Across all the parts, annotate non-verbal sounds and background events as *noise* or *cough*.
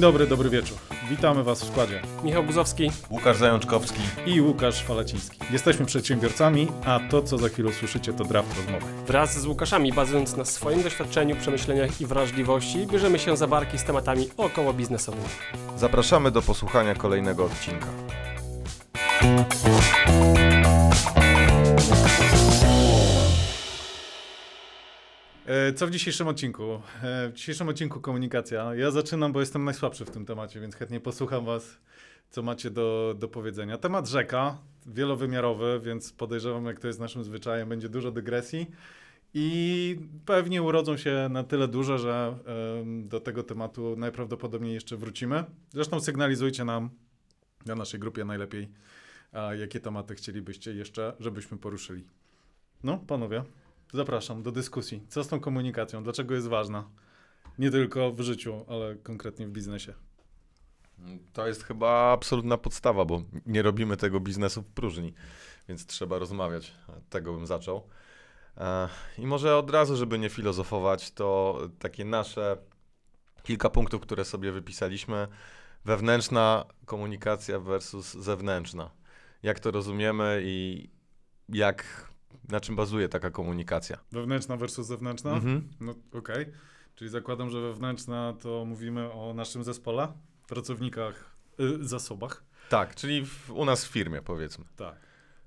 Dzień dobry, dobry wieczór. Witamy Was w składzie. Michał Buzowski. Łukasz Zajączkowski. I Łukasz Falaciński. Jesteśmy przedsiębiorcami, a to, co za chwilę usłyszycie, to draft rozmowy. Wraz z Łukaszami, bazując na swoim doświadczeniu, przemyśleniach i wrażliwości, bierzemy się za barki z tematami około biznesowymi. Zapraszamy do posłuchania kolejnego odcinka. Co w dzisiejszym odcinku? E, W dzisiejszym odcinku komunikacja. Ja zaczynam, bo jestem najsłabszy w tym temacie, więc chętnie posłucham Was, co macie do, do powiedzenia. Temat rzeka, wielowymiarowy, więc podejrzewam, jak to jest naszym zwyczajem, będzie dużo dygresji. I pewnie urodzą się na tyle duże, że do tego tematu najprawdopodobniej jeszcze wrócimy. Zresztą sygnalizujcie nam na naszej grupie najlepiej, a jakie tematy chcielibyście jeszcze, żebyśmy poruszyli. No, panowie, zapraszam do dyskusji. Co z tą komunikacją? Dlaczego jest ważna? Nie tylko w życiu, ale konkretnie w biznesie. To jest chyba absolutna podstawa, bo nie robimy tego biznesu w próżni, więc trzeba rozmawiać. Tego bym zaczął. E, I może od razu, żeby nie filozofować, to takie nasze kilka punktów, które sobie wypisaliśmy. Wewnętrzna komunikacja versus zewnętrzna. Jak to rozumiemy i jak, na czym bazuje taka komunikacja? Wewnętrzna versus zewnętrzna? Mhm. No okej. Czyli zakładam, że wewnętrzna to mówimy o naszym zespole, pracownikach, y, zasobach. Tak, czyli w, u nas w firmie powiedzmy. Tak.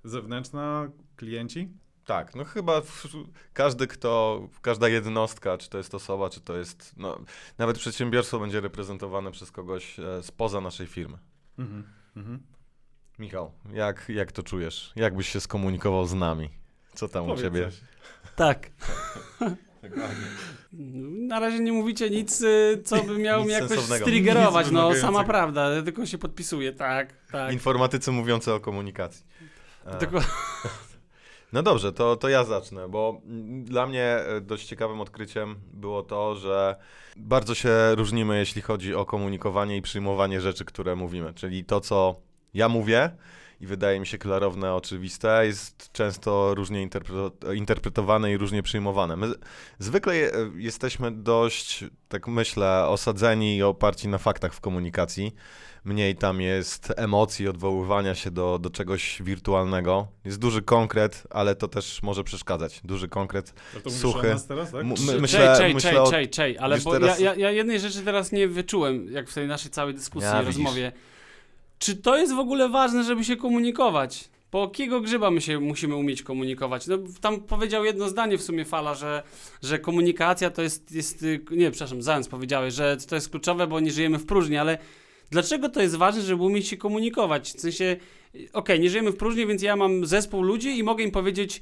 Zewnętrzna, klienci. Tak, no chyba w, każdy, kto, każda jednostka, czy to jest osoba, czy to jest, no, nawet przedsiębiorstwo będzie reprezentowane przez kogoś e, spoza naszej firmy. Mhm. Mhm. Michał, jak, jak to czujesz? Jak byś się skomunikował z nami? Co tam u Powiedz ciebie? coś. Tak. *laughs* Na razie nie mówicie nic, y, co by miało mnie jakoś striggerować. No, sama prawda, ja tylko się podpisuję. Tak, tak. Informatycy mówiący o komunikacji. Tylko, No dobrze, to, to ja zacznę, bo dla mnie e, dość ciekawym odkryciem było to, że bardzo się różnimy, jeśli chodzi o komunikowanie i przyjmowanie rzeczy, które mówimy. Czyli to, co ja mówię i wydaje mi się klarowne, oczywiste, jest często różnie interpreto- interpretowane i różnie przyjmowane. My zwykle je, jesteśmy dość, tak myślę, osadzeni i oparci na faktach w komunikacji. Mniej tam jest emocji, odwoływania się do, do czegoś wirtualnego. Jest duży konkret, ale to też może przeszkadzać. Duży konkret. To mówisz Suchy. nas teraz, tak? M- Czej, my, myślę, czej, myślę czej, czej, czej, ale bo teraz- ja, ja, jednej rzeczy teraz nie wyczułem, jak w tej naszej całej dyskusji Ja, i widzisz. Czy to jest w ogóle ważne, żeby się komunikować? Po jakiego grzyba my się musimy umieć komunikować? No, tam powiedział jedno zdanie w sumie Fala, że, że komunikacja to jest, jest, y, nie, przepraszam, Zając powiedziałeś, że to jest kluczowe, bo nie żyjemy w próżni, ale dlaczego to jest ważne, żeby umieć się komunikować? W sensie, y, okej, nie żyjemy w próżni, więc ja mam zespół ludzi i mogę im powiedzieć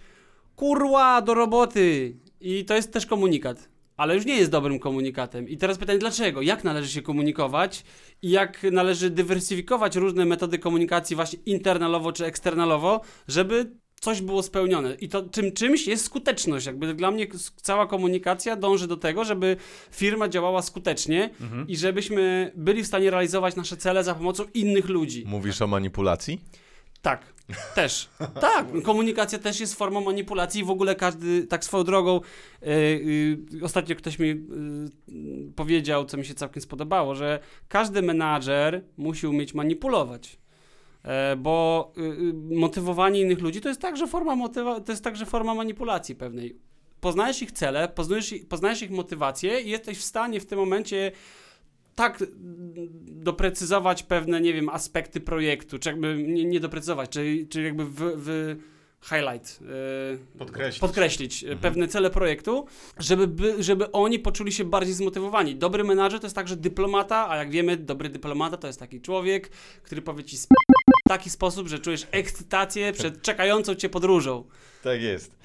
kurwa, do roboty! I to jest też komunikat. Ale już nie jest dobrym komunikatem. I teraz pytanie, dlaczego? Jak należy się komunikować i jak należy dywersyfikować różne metody komunikacji właśnie internalowo czy eksternalowo, żeby coś było spełnione. I to tym czymś jest skuteczność. Jakby dla mnie cała komunikacja dąży do tego, żeby firma działała skutecznie Mhm. i żebyśmy byli w stanie realizować nasze cele za pomocą innych ludzi. Mówisz o manipulacji? Tak, też. *laughs* Tak, komunikacja też jest formą manipulacji. W ogóle każdy, tak swoją drogą, yy, yy, ostatnio ktoś mi yy, powiedział, co mi się całkiem spodobało, że każdy menadżer musi umieć manipulować. Bo motywowanie innych ludzi to jest także forma motywa- to jest także forma manipulacji pewnej. Poznajesz ich cele, poznajesz, ich- poznajesz ich motywacje i jesteś w stanie w tym momencie tak doprecyzować pewne, nie wiem, aspekty projektu, czy jakby nie, nie doprecyzować, czy, czy jakby w, w highlight, yy, Podkreślić. podkreślić Mhm. pewne cele projektu, żeby, by, żeby oni poczuli się bardziej zmotywowani. Dobry menadżer to jest także dyplomata, a jak wiemy, dobry dyplomata to jest taki człowiek, który powie ci w taki sposób, że czujesz ekscytację przed czekającą cię podróżą. Tak jest.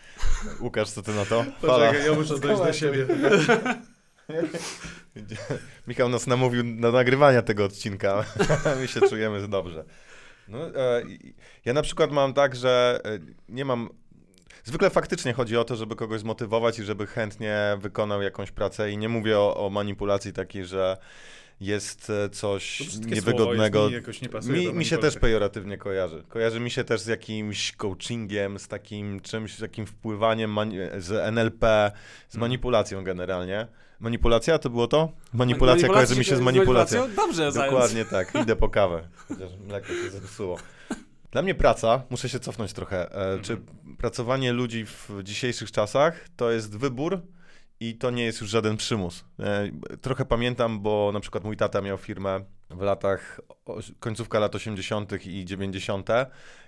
Łukasz, co ty na to? Poczekaj, ja muszę dojść do siebie. *laughs* *laughs* Michał nas namówił do nagrywania tego odcinka. *laughs* My się czujemy dobrze. No, e, ja na przykład mam tak, że e, nie mam. Zwykle faktycznie chodzi o to, żeby kogoś zmotywować i żeby chętnie wykonał jakąś pracę. I nie mówię o, o manipulacji takiej, że jest e, coś brzydkie niewygodnego. Jest, mi jakoś nie pasuje Mi, mi się też pejoratywnie kojarzy. Kojarzy mi się też z jakimś coachingiem, z takim czymś, z takim wpływaniem z NLP, z Mhm. manipulacją generalnie. Manipulacja to było to? Manipulacja Manipulacja kojarzy mi się z manipulacją. Dobrze, zając. Dokładnie *laughs* tak, idę po kawę. Chociaż mleko się zepsuło. Dla mnie praca, muszę się cofnąć trochę, e, czy pracowanie ludzi w dzisiejszych czasach to jest wybór i to nie jest już żaden przymus. E, trochę pamiętam, bo na przykład mój tata miał firmę w latach, końcówka lat 80. i 90.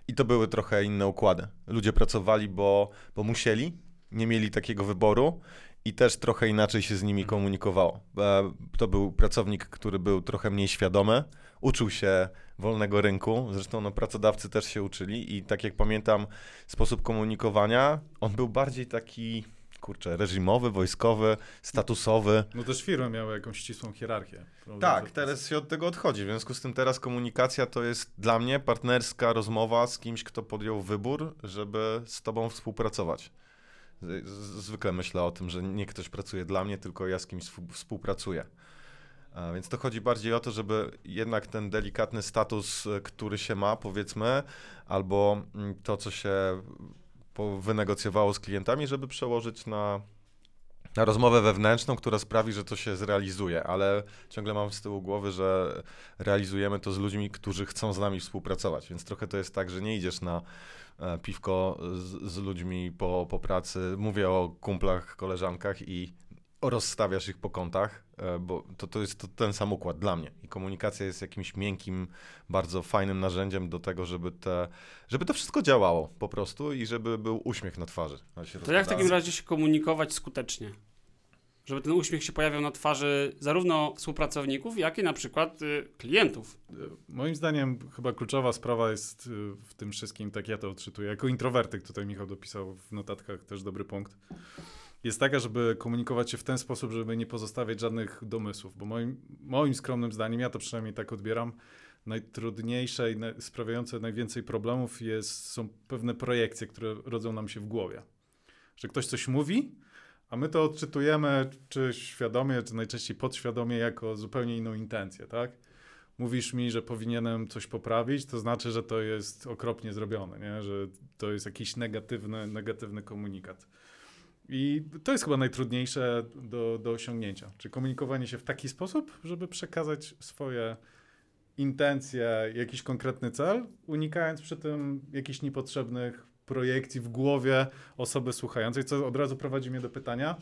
i to były trochę inne układy. Ludzie pracowali, bo, bo musieli, nie mieli takiego wyboru i też trochę inaczej się z nimi komunikowało. E, To był pracownik, który był trochę mniej świadomy, uczył się wolnego rynku, zresztą no, pracodawcy też się uczyli i tak jak pamiętam sposób komunikowania, on był bardziej taki, kurczę, reżimowy, wojskowy, statusowy. No też firmy miały jakąś ścisłą hierarchię. Tak, teraz się od tego odchodzi. W związku z tym teraz komunikacja to jest dla mnie partnerska rozmowa z kimś, kto podjął wybór, żeby z tobą współpracować. Zwykle myślę o tym, że nie ktoś pracuje dla mnie, tylko ja z kimś współ- współpracuję. Więc to chodzi bardziej o to, żeby jednak ten delikatny status, y, który się ma, powiedzmy, albo mm, to, co się wynegocjowało z klientami, żeby przełożyć na, na rozmowę wewnętrzną, która sprawi, że to się zrealizuje, ale ciągle mam z tyłu głowy, że realizujemy to z ludźmi, którzy chcą z nami współpracować, więc trochę to jest tak, że nie idziesz na e, piwko z, z ludźmi po, po pracy, mówię o kumplach, koleżankach i rozstawiasz ich po kątach, e, bo to, to jest to ten sam układ dla mnie. I komunikacja jest jakimś miękkim, bardzo fajnym narzędziem do tego, żeby, te, żeby to wszystko działało po prostu i żeby był uśmiech na twarzy. To jak w takim rozpadało. razie się komunikować skutecznie? Żeby ten uśmiech się pojawiał na twarzy zarówno współpracowników, jak i na przykład y, klientów. Moim zdaniem chyba kluczowa sprawa jest y, w tym wszystkim, tak ja to odczytuję, jako introwertyk, tutaj Michał dopisał w notatkach też dobry punkt, jest taka, żeby komunikować się w ten sposób, żeby nie pozostawiać żadnych domysłów, bo moim, moim skromnym zdaniem, ja to przynajmniej tak odbieram, najtrudniejsze i na, sprawiające najwięcej problemów jest, są pewne projekcje, które rodzą nam się w głowie. Że ktoś coś mówi, a my to odczytujemy, czy świadomie, czy najczęściej podświadomie, jako zupełnie inną intencję, tak? mówisz mi, że powinienem coś poprawić, to znaczy, że to jest okropnie zrobione, nie? że to jest jakiś negatywny, negatywny komunikat. I to jest chyba najtrudniejsze do, do osiągnięcia. Czy komunikowanie się w taki sposób, żeby przekazać swoje intencje, jakiś konkretny cel, unikając przy tym jakichś niepotrzebnych projekcji w głowie osoby słuchającej, co od razu prowadzi mnie do pytania,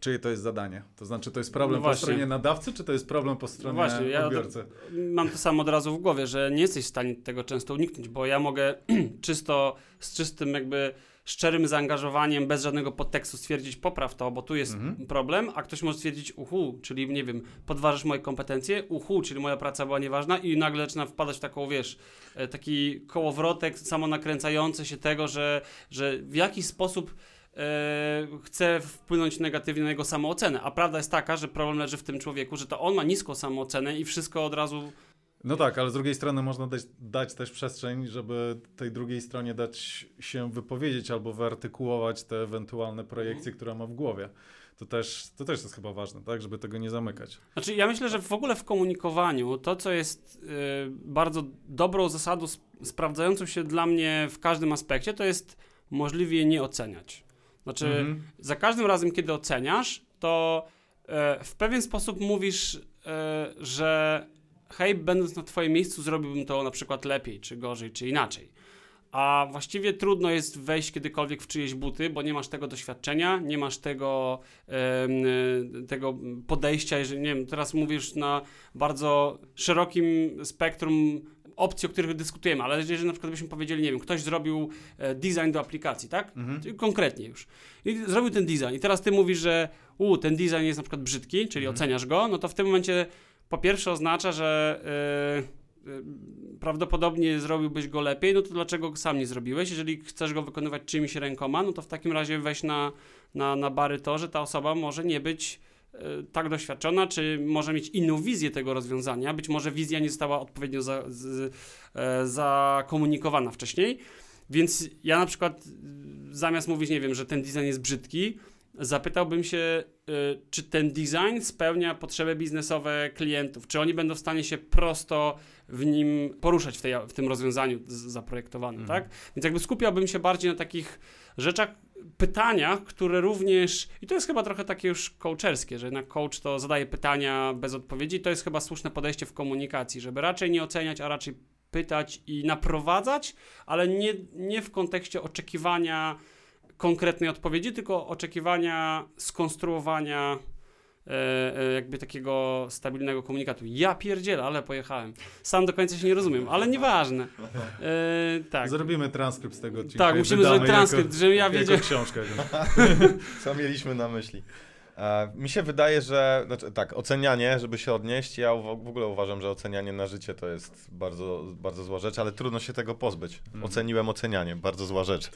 czyje to jest zadanie? To znaczy, to jest problem No po stronie nadawcy, czy to jest problem po stronie właśnie, ja odbiorcy? Mam to samo od razu w głowie, że nie jesteś w stanie tego często uniknąć, bo ja mogę *clears throat* czysto, z czystym jakby szczerym zaangażowaniem, bez żadnego podtekstu stwierdzić popraw to, bo tu jest Mhm. problem, a ktoś może stwierdzić uhu, czyli nie wiem, podważasz moje kompetencje, uhu, czyli moja praca była nieważna i nagle zaczyna wpadać w taką, wiesz, e, taki kołowrotek samonakręcający się tego, że, że w jakiś sposób e, chce wpłynąć negatywnie na jego samoocenę. A prawda jest taka, że problem leży w tym człowieku, że to on ma niską samoocenę i wszystko od razu No tak, ale z drugiej strony można dać, dać też przestrzeń, żeby tej drugiej stronie dać się wypowiedzieć albo wyartykułować te ewentualne projekcje, które ma w głowie. To też, to też jest chyba ważne, tak, żeby tego nie zamykać. Znaczy, ja myślę, że w ogóle w komunikowaniu to, co jest y, bardzo dobrą zasadą, sp- sprawdzającą się dla mnie w każdym aspekcie, to jest możliwie nie oceniać. Znaczy, Mhm. za każdym razem, kiedy oceniasz, to e, w pewien sposób mówisz, e, że hej, będąc na twoim miejscu, zrobiłbym to na przykład lepiej, czy gorzej, czy inaczej. A właściwie trudno jest wejść kiedykolwiek w czyjeś buty, bo nie masz tego doświadczenia, nie masz tego, e, tego podejścia, jeżeli, nie wiem, teraz mówisz na bardzo szerokim spektrum opcji, o których dyskutujemy, ale jeżeli na przykład byśmy powiedzieli, nie wiem, ktoś zrobił e, design do aplikacji, tak? Mhm. Konkretnie już. I zrobił ten design. I teraz ty mówisz, że u, ten design jest na przykład brzydki, czyli Mhm. oceniasz go, no to w tym momencie po pierwsze oznacza, że y, y, prawdopodobnie zrobiłbyś go lepiej, no to dlaczego go sam nie zrobiłeś? Jeżeli chcesz go wykonywać czyimiś rękoma, no to w takim razie weź na, na, na bary to, że ta osoba może nie być y, tak doświadczona, czy może mieć inną wizję tego rozwiązania. Być może wizja nie została odpowiednio za, z, e, zakomunikowana wcześniej. Więc ja na przykład zamiast mówić, nie wiem, że ten design jest brzydki, zapytałbym się, y, czy ten design spełnia potrzeby biznesowe klientów, czy oni będą w stanie się prosto w nim poruszać w, tej, w tym rozwiązaniu zaprojektowanym, Mhm. tak? Więc jakby skupiałbym się bardziej na takich rzeczach, pytaniach, które również, i to jest chyba trochę takie już coacherskie, że jednak coach to zadaje pytania bez odpowiedzi, to jest chyba słuszne podejście w komunikacji, żeby raczej nie oceniać, a raczej pytać i naprowadzać, ale nie, nie w kontekście oczekiwania konkretnej odpowiedzi, tylko oczekiwania skonstruowania e, e, jakby takiego stabilnego komunikatu. Ja pierdzielę, ale pojechałem. Sam do końca się nie rozumiem, ale nieważne. E, tak. Zrobimy transkrypt z tego odcinka. Tak, musimy wydamy zrobić transkrypt, jako, żebym ja wiedział. książkę. *laughs* *laughs* Co mieliśmy na myśli? E, mi się wydaje, że znaczy, tak, ocenianie, żeby się odnieść, ja w ogóle uważam, że ocenianie na życie to jest bardzo, bardzo zła rzecz, ale trudno się tego pozbyć. Mhm. Oceniłem ocenianie, bardzo zła rzecz.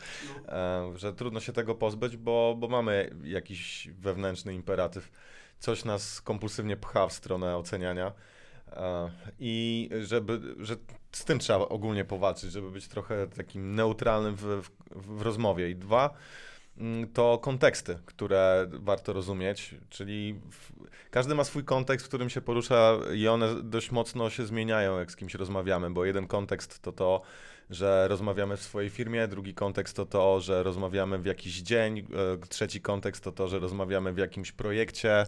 E, że trudno się tego pozbyć, bo, bo mamy jakiś wewnętrzny imperatyw. Coś nas kompulsywnie pcha w stronę oceniania. E, I żeby, że z tym trzeba ogólnie powalczyć, żeby być trochę takim neutralnym w, w, w rozmowie. I dwa, to konteksty, które warto rozumieć, czyli w, każdy ma swój kontekst, w którym się porusza i one dość mocno się zmieniają, jak z kimś rozmawiamy, bo jeden kontekst to to, że rozmawiamy w swojej firmie, drugi kontekst to to, że rozmawiamy w jakiś dzień, e, trzeci kontekst to to, że rozmawiamy w jakimś projekcie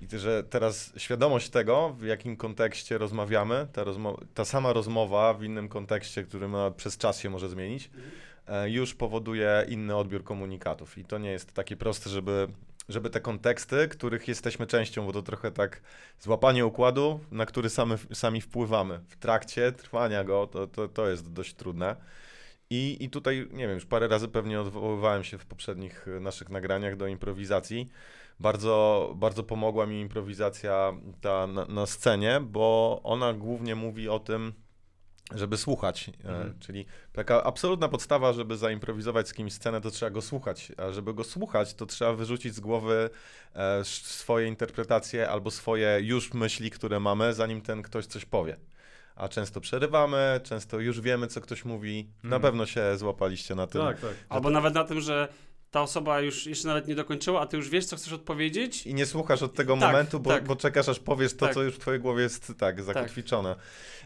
i że teraz świadomość tego, w jakim kontekście rozmawiamy, ta, rozmo- ta sama rozmowa w innym kontekście, który ma, przez czas się może zmienić, e, już powoduje inny odbiór komunikatów. I to nie jest takie proste, żeby, żeby te konteksty, których jesteśmy częścią, bo to trochę tak złapanie układu, na który samy, sami wpływamy w trakcie trwania go, to, to, to jest dość trudne. I, I tutaj, nie wiem, już parę razy pewnie odwoływałem się w poprzednich e, naszych nagraniach do improwizacji. Bardzo, bardzo pomogła mi improwizacja ta na, na scenie, bo ona głównie mówi o tym, żeby słuchać. E, Mhm. Czyli taka absolutna podstawa, żeby zaimprowizować z kimś scenę, to trzeba go słuchać. A żeby go słuchać, to trzeba wyrzucić z głowy e, swoje interpretacje albo swoje już myśli, które mamy, zanim ten ktoś coś powie. A często przerywamy, często już wiemy, co ktoś mówi. Na Mhm. pewno się złapaliście na tym. Tak, tak. Albo nawet na tym, że ta osoba już jeszcze nawet nie dokończyła, a ty już wiesz, co chcesz odpowiedzieć. I nie słuchasz od tego Tak, momentu, bo, tak. bo czekasz, aż powiesz to, Tak. co już w twojej głowie jest tak zakotwiczone.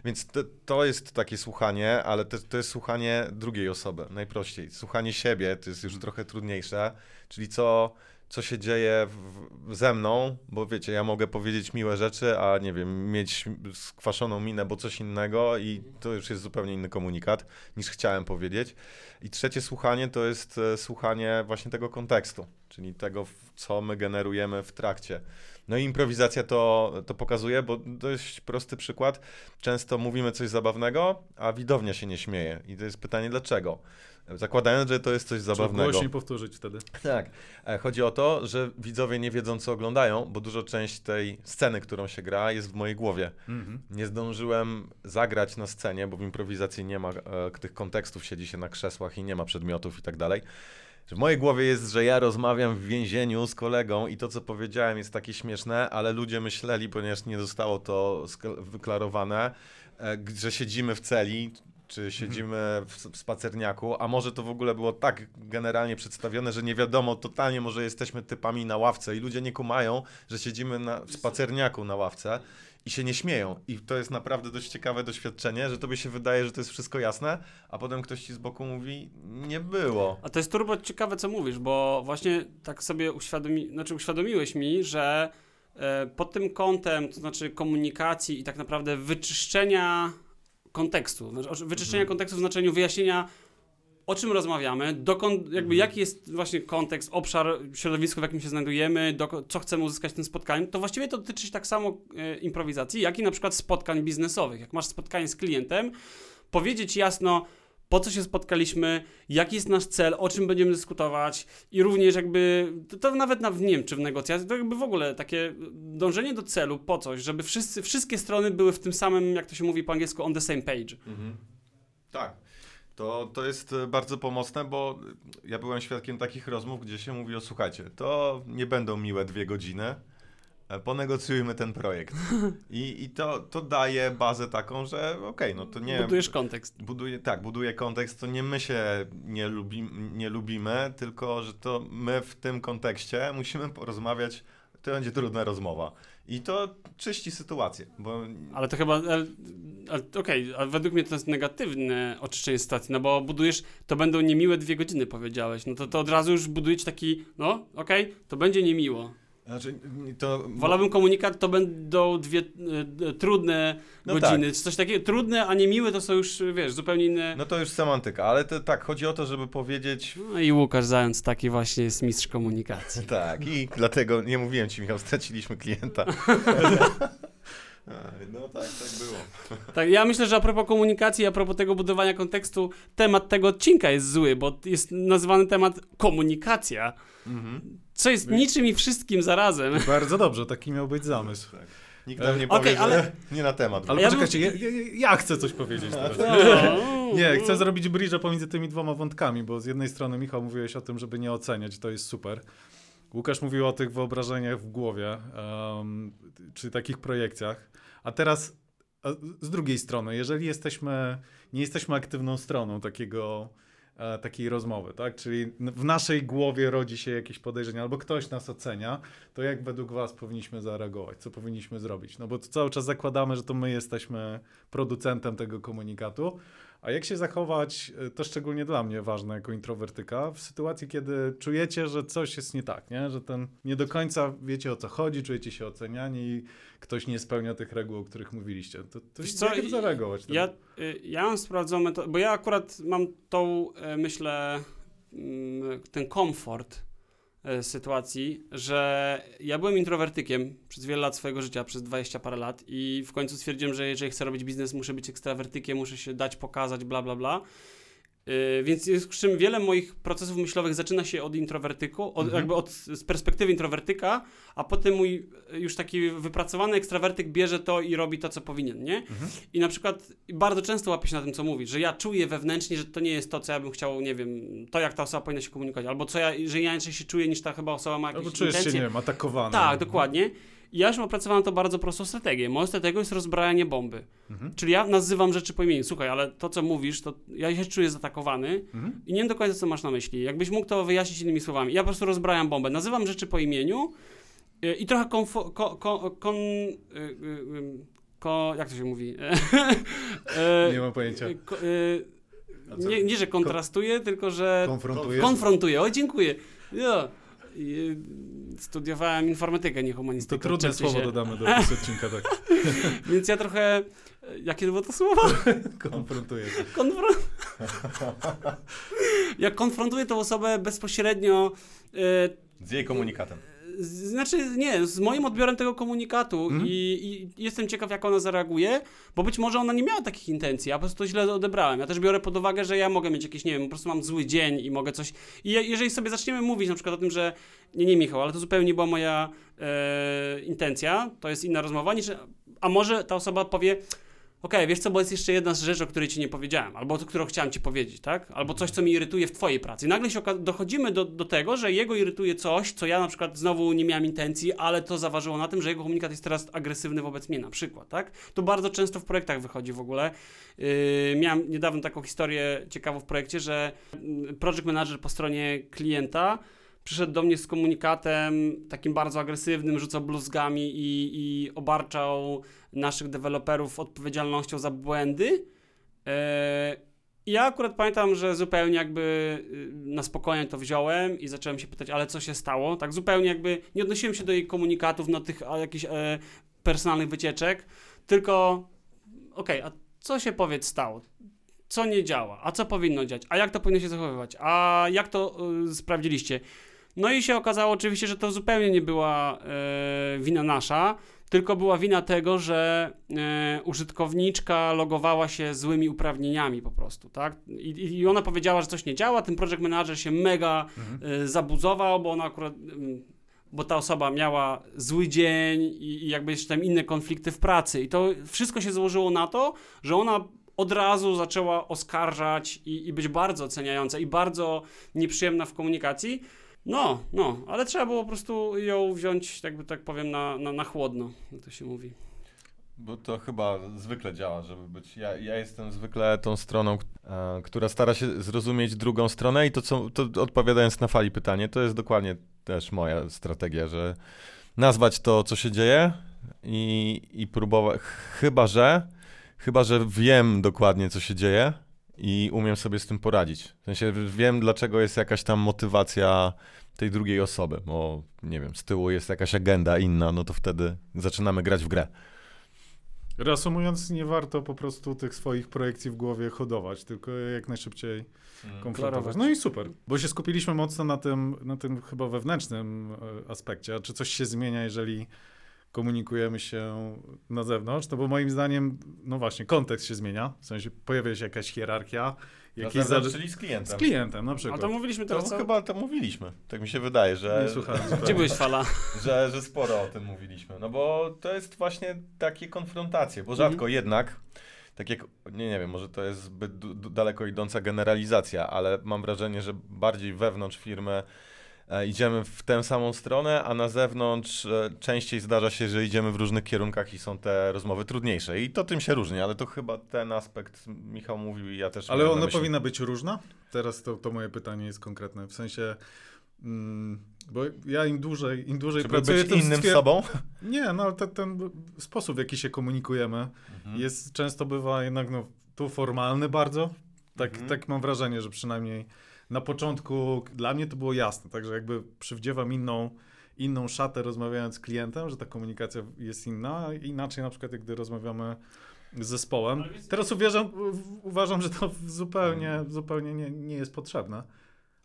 Więc to, to jest takie słuchanie, ale to, to jest słuchanie drugiej osoby, najprościej. Słuchanie siebie to jest już trochę trudniejsze, czyli co, co się dzieje w, ze mną, bo wiecie, ja mogę powiedzieć miłe rzeczy, a nie wiem, mieć skwaszoną minę, bo coś innego i to już jest zupełnie inny komunikat niż chciałem powiedzieć. I trzecie słuchanie to jest e, słuchanie właśnie tego kontekstu, czyli tego, co my generujemy w trakcie. No i improwizacja to, to pokazuje, bo dość prosty przykład. Często mówimy coś zabawnego, a widownia się nie śmieje. I to jest pytanie dlaczego. Zakładając, że to jest coś Trzeba zabawnego. głośniej powtórzyć wtedy. Tak. E, Chodzi o to, że widzowie nie wiedzą, co oglądają, bo dużo część tej sceny, którą się gra, jest w mojej głowie. Mhm. Nie zdążyłem zagrać na scenie, bo w improwizacji nie ma e, tych kontekstów, siedzi się na krzesłach i nie ma przedmiotów i tak dalej. W mojej głowie jest, że ja rozmawiam w więzieniu z kolegą i to, co powiedziałem, jest takie śmieszne, ale ludzie myśleli, ponieważ nie zostało to wyklarowane, e, że siedzimy w celi, czy siedzimy w, w spacerniaku, a może to w ogóle było tak generalnie przedstawione, że nie wiadomo totalnie, może jesteśmy typami na ławce i ludzie nie kumają, że siedzimy na, w spacerniaku na ławce i się nie śmieją. I to jest naprawdę dość ciekawe doświadczenie, że tobie się wydaje, że to jest wszystko jasne, a potem ktoś ci z boku mówi, nie było. A to jest turbo ciekawe, co mówisz, bo właśnie tak sobie uświadomi, znaczy uświadomiłeś mi, że e, pod tym kątem, to znaczy komunikacji i tak naprawdę wyczyszczenia kontekstu, znaczy wyczyszczenia Mhm. kontekstu w znaczeniu wyjaśnienia, o czym rozmawiamy, dokąd, jakby Mhm. jaki jest właśnie kontekst, obszar, środowisko, w jakim się znajdujemy, doko- co chcemy uzyskać tym spotkaniem, to właściwie to dotyczy tak samo e, improwizacji, jak i na przykład spotkań biznesowych. Jak masz spotkanie z klientem, powiedzieć jasno, po co się spotkaliśmy, jaki jest nasz cel, o czym będziemy dyskutować i również jakby, to, to nawet na, nie wiem, czy w negocjacjach, to jakby w ogóle takie dążenie do celu po coś, żeby wszyscy, wszystkie strony były w tym samym, jak to się mówi po angielsku, on the same page. Tak. To, to jest e, bardzo pomocne, bo ja byłem świadkiem takich rozmów, gdzie się mówi o słuchajcie, to nie będą miłe dwie godziny, e, ponegocjujmy ten projekt. I, i to, to daje bazę taką, że okej, no to nie... Budujesz kontekst. Buduje, tak, buduje kontekst, to nie my się nie, lubi, nie lubimy, tylko że to my w tym kontekście musimy porozmawiać, to będzie trudna rozmowa. I to czyści sytuację, bo Ale to chyba. Okej, ale według mnie to jest negatywne oczyszczenie sytuacji, no bo budujesz, to będą niemiłe dwie godziny, powiedziałeś. No to, to od razu już budujecie taki, no okej, to będzie niemiło. Znaczy, to... Wolałbym komunikat, to będą dwie e, e, trudne No godziny, czy coś takiego. Trudne, a niemiłe to są już, wiesz, zupełnie inne. No to już semantyka, ale to tak, chodzi o to, żeby powiedzieć No i Łukasz Zając taki właśnie jest mistrz komunikacji. *laughs* Tak, i dlatego nie mówiłem ci, Michał, straciliśmy klienta. *laughs* No tak, tak było. *laughs* Tak, ja myślę, że a propos komunikacji, a propos tego budowania kontekstu, temat tego odcinka jest zły, bo jest nazwany temat komunikacja, co jest niczym i wszystkim zarazem. *laughs* Bardzo dobrze, taki miał być zamysł. Tak. Nikt nam nie Okej, powie, ale- że *laughs* nie na temat. Ale Ja poczekajcie, ja, ja, ja chcę coś powiedzieć teraz. No. Nie, chcę zrobić bridge'a pomiędzy tymi dwoma wątkami, bo z jednej strony Michał mówiłeś o tym, żeby nie oceniać, to jest super. Łukasz mówił o tych wyobrażeniach w głowie, um, czy takich projekcjach. A teraz a z drugiej strony, jeżeli jesteśmy, nie jesteśmy aktywną stroną takiego, e, takiej rozmowy, tak? Czyli w naszej głowie rodzi się jakieś podejrzenie, albo ktoś nas ocenia, to jak według was powinniśmy zareagować? Co powinniśmy zrobić? No bo cały czas zakładamy, że to my jesteśmy producentem tego komunikatu, a jak się zachować, y, to szczególnie dla mnie ważne jako introwertyka, w sytuacji, kiedy czujecie, że coś jest nie tak, nie? że ten nie do końca wiecie o co chodzi, czujecie się oceniani i ktoś nie spełnia tych reguł, o których mówiliście. To, to co, jak zareagować? Ja, y, ja mam sprawdzone to, bo ja akurat mam tą, e, myślę, mm, ten komfort e, sytuacji, że ja byłem introwertykiem przez wiele lat swojego życia, przez 20 parę lat i w końcu stwierdziłem, że jeżeli chcę robić biznes, muszę być ekstrawertykiem, muszę się dać pokazać, bla, bla, bla. Yy, Więc z czym wiele moich procesów myślowych zaczyna się od introwertyku, od, Mhm. jakby od, z perspektywy introwertyka, a potem mój y, już taki wypracowany ekstrawertyk bierze to i robi to, co powinien, nie? Mhm. I na przykład bardzo często łapię się na tym, co mówisz, że ja czuję wewnętrznie, że to nie jest to, co ja bym chciał, nie wiem, to jak ta osoba powinna się komunikować, albo co ja, że ja inaczej się czuję, niż ta chyba osoba ma jakieś Albo czujesz się, intencje. nie wiem, atakowany. Tak, dokładnie. I ja już opracowałem to bardzo prostą strategię. Moją strategią jest rozbrajanie bomby. Mhm. Czyli ja nazywam rzeczy po imieniu. Słuchaj, ale to, co mówisz, to ja się czuję zaatakowany Mhm. i nie wiem do końca, co masz na myśli. Jakbyś mógł to wyjaśnić innymi słowami. Ja po prostu rozbrajam bombę. Nazywam rzeczy po imieniu y, i trochę konfo, ko, ko, kon... y, y, ko, jak to się mówi? *laughs* Nie mam pojęcia. ko, y, nie, nie, że kontrastuję, tylko że Konfrontujesz? konfrontuję. O, dziękuję. Studiowałem informatykę, nie To humanistykę. trudne uczcie słowo się. dodamy do *laughs* odcinka, tak. *laughs* Więc ja trochę... Jakie było to słowo? *laughs* Konfrontujesz. Konfron... Jak konfrontuję tą osobę bezpośrednio, e, Z jej komunikatem. Znaczy nie, z moim odbiorem tego komunikatu Mhm. i, i jestem ciekaw, jak ona zareaguje, bo być może ona nie miała takich intencji, a po prostu to źle odebrałem. Ja też biorę pod uwagę, że ja mogę mieć jakieś, nie wiem, po prostu mam zły dzień i mogę coś... I je, jeżeli sobie zaczniemy mówić na przykład o tym, że nie, nie Michał, ale to zupełnie nie była moja e, intencja, to jest inna rozmowa, niż... A może ta osoba powie, okej, wiesz co, bo jest jeszcze jedna rzecz, o której ci nie powiedziałem, albo którą chciałem ci powiedzieć, tak? Albo coś, co mi irytuje w twojej pracy. I nagle się dochodzimy do, do tego, że jego irytuje coś, co ja na przykład znowu nie miałem intencji, ale to zaważyło na tym, że jego komunikat jest teraz agresywny wobec mnie na przykład, tak? To bardzo często w projektach wychodzi w ogóle. Yy, miałem niedawno taką historię ciekawą w projekcie, że mm, project manager po stronie klienta przyszedł do mnie z komunikatem takim bardzo agresywnym, rzucał bluzgami i, i obarczał naszych deweloperów odpowiedzialnością za błędy. E, ja akurat pamiętam, że zupełnie jakby y, na spokojnie to wziąłem i zacząłem się pytać, ale co się stało? Tak zupełnie jakby nie odnosiłem się do jej komunikatów, no tych jakichś e, personalnych wycieczek, tylko okej, a co się powiedz stało? Co nie działa? A co powinno dziać? A jak to powinno się zachowywać? A jak to y, sprawdziliście? No i się okazało oczywiście, że to zupełnie nie była e, wina nasza, tylko była wina tego, że e, użytkowniczka logowała się złymi uprawnieniami po prostu, tak? I, I ona powiedziała, że coś nie działa, ten project manager się mega Mhm. e, zabuzował, bo ona akurat, mm, bo ta osoba miała zły dzień i, i jakby jeszcze tam inne konflikty w pracy. I to wszystko się złożyło na to, że ona od razu zaczęła oskarżać i, i być bardzo oceniająca i bardzo nieprzyjemna w komunikacji. No, no, ale trzeba było po prostu ją wziąć, jakby tak powiem, na, na, na chłodno, jak to się mówi. Bo to chyba zwykle działa, żeby być. Ja, ja jestem zwykle tą stroną, e, która stara się zrozumieć drugą stronę i to, co to odpowiadając na fali pytanie, to jest dokładnie też moja strategia, że nazwać to, co się dzieje i, i próbować. Chyba, że chyba, że wiem dokładnie, co się dzieje i umiem sobie z tym poradzić. W sensie wiem, dlaczego jest jakaś tam motywacja tej drugiej osoby, bo nie wiem, z tyłu jest jakaś agenda inna, no to wtedy zaczynamy grać w grę. Reasumując, nie warto po prostu tych swoich projekcji w głowie hodować, tylko jak najszybciej konfrontować. Klarować. No i super, bo się skupiliśmy mocno na tym, na tym chyba wewnętrznym e, aspekcie. A czy coś się zmienia, jeżeli komunikujemy się na zewnątrz? No bo moim zdaniem, no właśnie, kontekst się zmienia, w sensie pojawia się jakaś hierarchia, jakieś zale- czyli z z klientem. klientem na A przykład. to mówiliśmy To teraz co? chyba to mówiliśmy. Tak mi się wydaje, że, Nie słuchałem Gdzie byłeś, Fala? *laughs* że, że sporo o tym mówiliśmy. No bo to jest właśnie takie konfrontacje, bo rzadko Mhm. jednak, tak jak, nie, nie wiem, może to jest zbyt daleko idąca generalizacja, ale mam wrażenie, że bardziej wewnątrz firmy idziemy w tę samą stronę, a na zewnątrz e, częściej zdarza się, że idziemy w różnych kierunkach i są te rozmowy trudniejsze. I to tym się różni, ale to chyba ten aspekt Michał mówił i ja też Ale ona powinna być różna? Teraz to, to moje pytanie jest konkretne. W sensie, mm, bo ja im dłużej, im dłużej Żeby pracuję, być tym innym stwier- sobą. *laughs* Nie, no ale ten, ten sposób, w jaki się komunikujemy, Mhm. jest często bywa jednak no, tu formalny bardzo. Tak, Mhm. tak mam wrażenie, że przynajmniej na początku dla mnie to było jasne, także jakby przywdziewam inną, inną szatę rozmawiając z klientem, że ta komunikacja jest inna, inaczej na przykład jak gdy rozmawiamy z zespołem. Teraz uwierzam, uważam, że to zupełnie, zupełnie nie, nie jest potrzebne.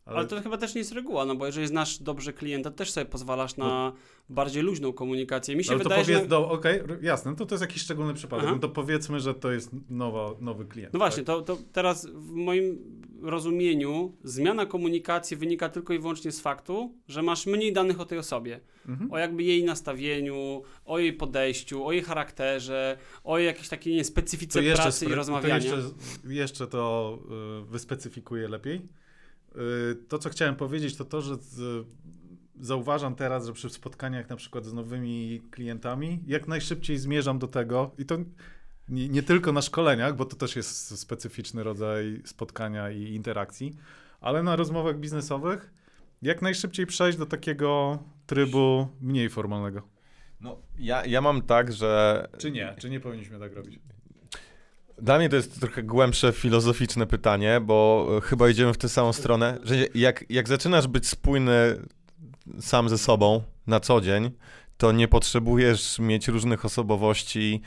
Ale to chyba też nie jest reguła, no bo jeżeli znasz dobrze klienta, to też sobie pozwalasz na bardziej luźną komunikację. Mi się No. Ale to wydaje, powiedz, że... do, okej, r- jasne, to to jest jakiś szczególny przypadek. Aha. No to powiedzmy, że to jest nowa, nowy klient. No właśnie, tak? to, to teraz w moim rozumieniu zmiana komunikacji wynika tylko i wyłącznie z faktu, że masz mniej danych o tej osobie. Mhm. O jakby jej nastawieniu, o jej podejściu, o jej charakterze, o jej jakiejś takiej nie, specyfice pracy i rozmawiania. To jeszcze, jeszcze to y, wyspecyfikuję lepiej. Y, to, co chciałem powiedzieć, to to, że zauważam teraz, że przy spotkaniach na przykład z nowymi klientami, jak najszybciej zmierzam do tego i to nie, nie tylko na szkoleniach, bo to też jest specyficzny rodzaj spotkania i interakcji, ale na rozmowach biznesowych jak najszybciej przejść do takiego trybu mniej formalnego. No, ja, ja mam tak, że Czy nie? Czy nie powinniśmy tak robić? Dla mnie to jest trochę głębsze filozoficzne pytanie, bo e, chyba idziemy w tę samą stronę, że jak, jak zaczynasz być spójny sam ze sobą na co dzień, to nie potrzebujesz mieć różnych osobowości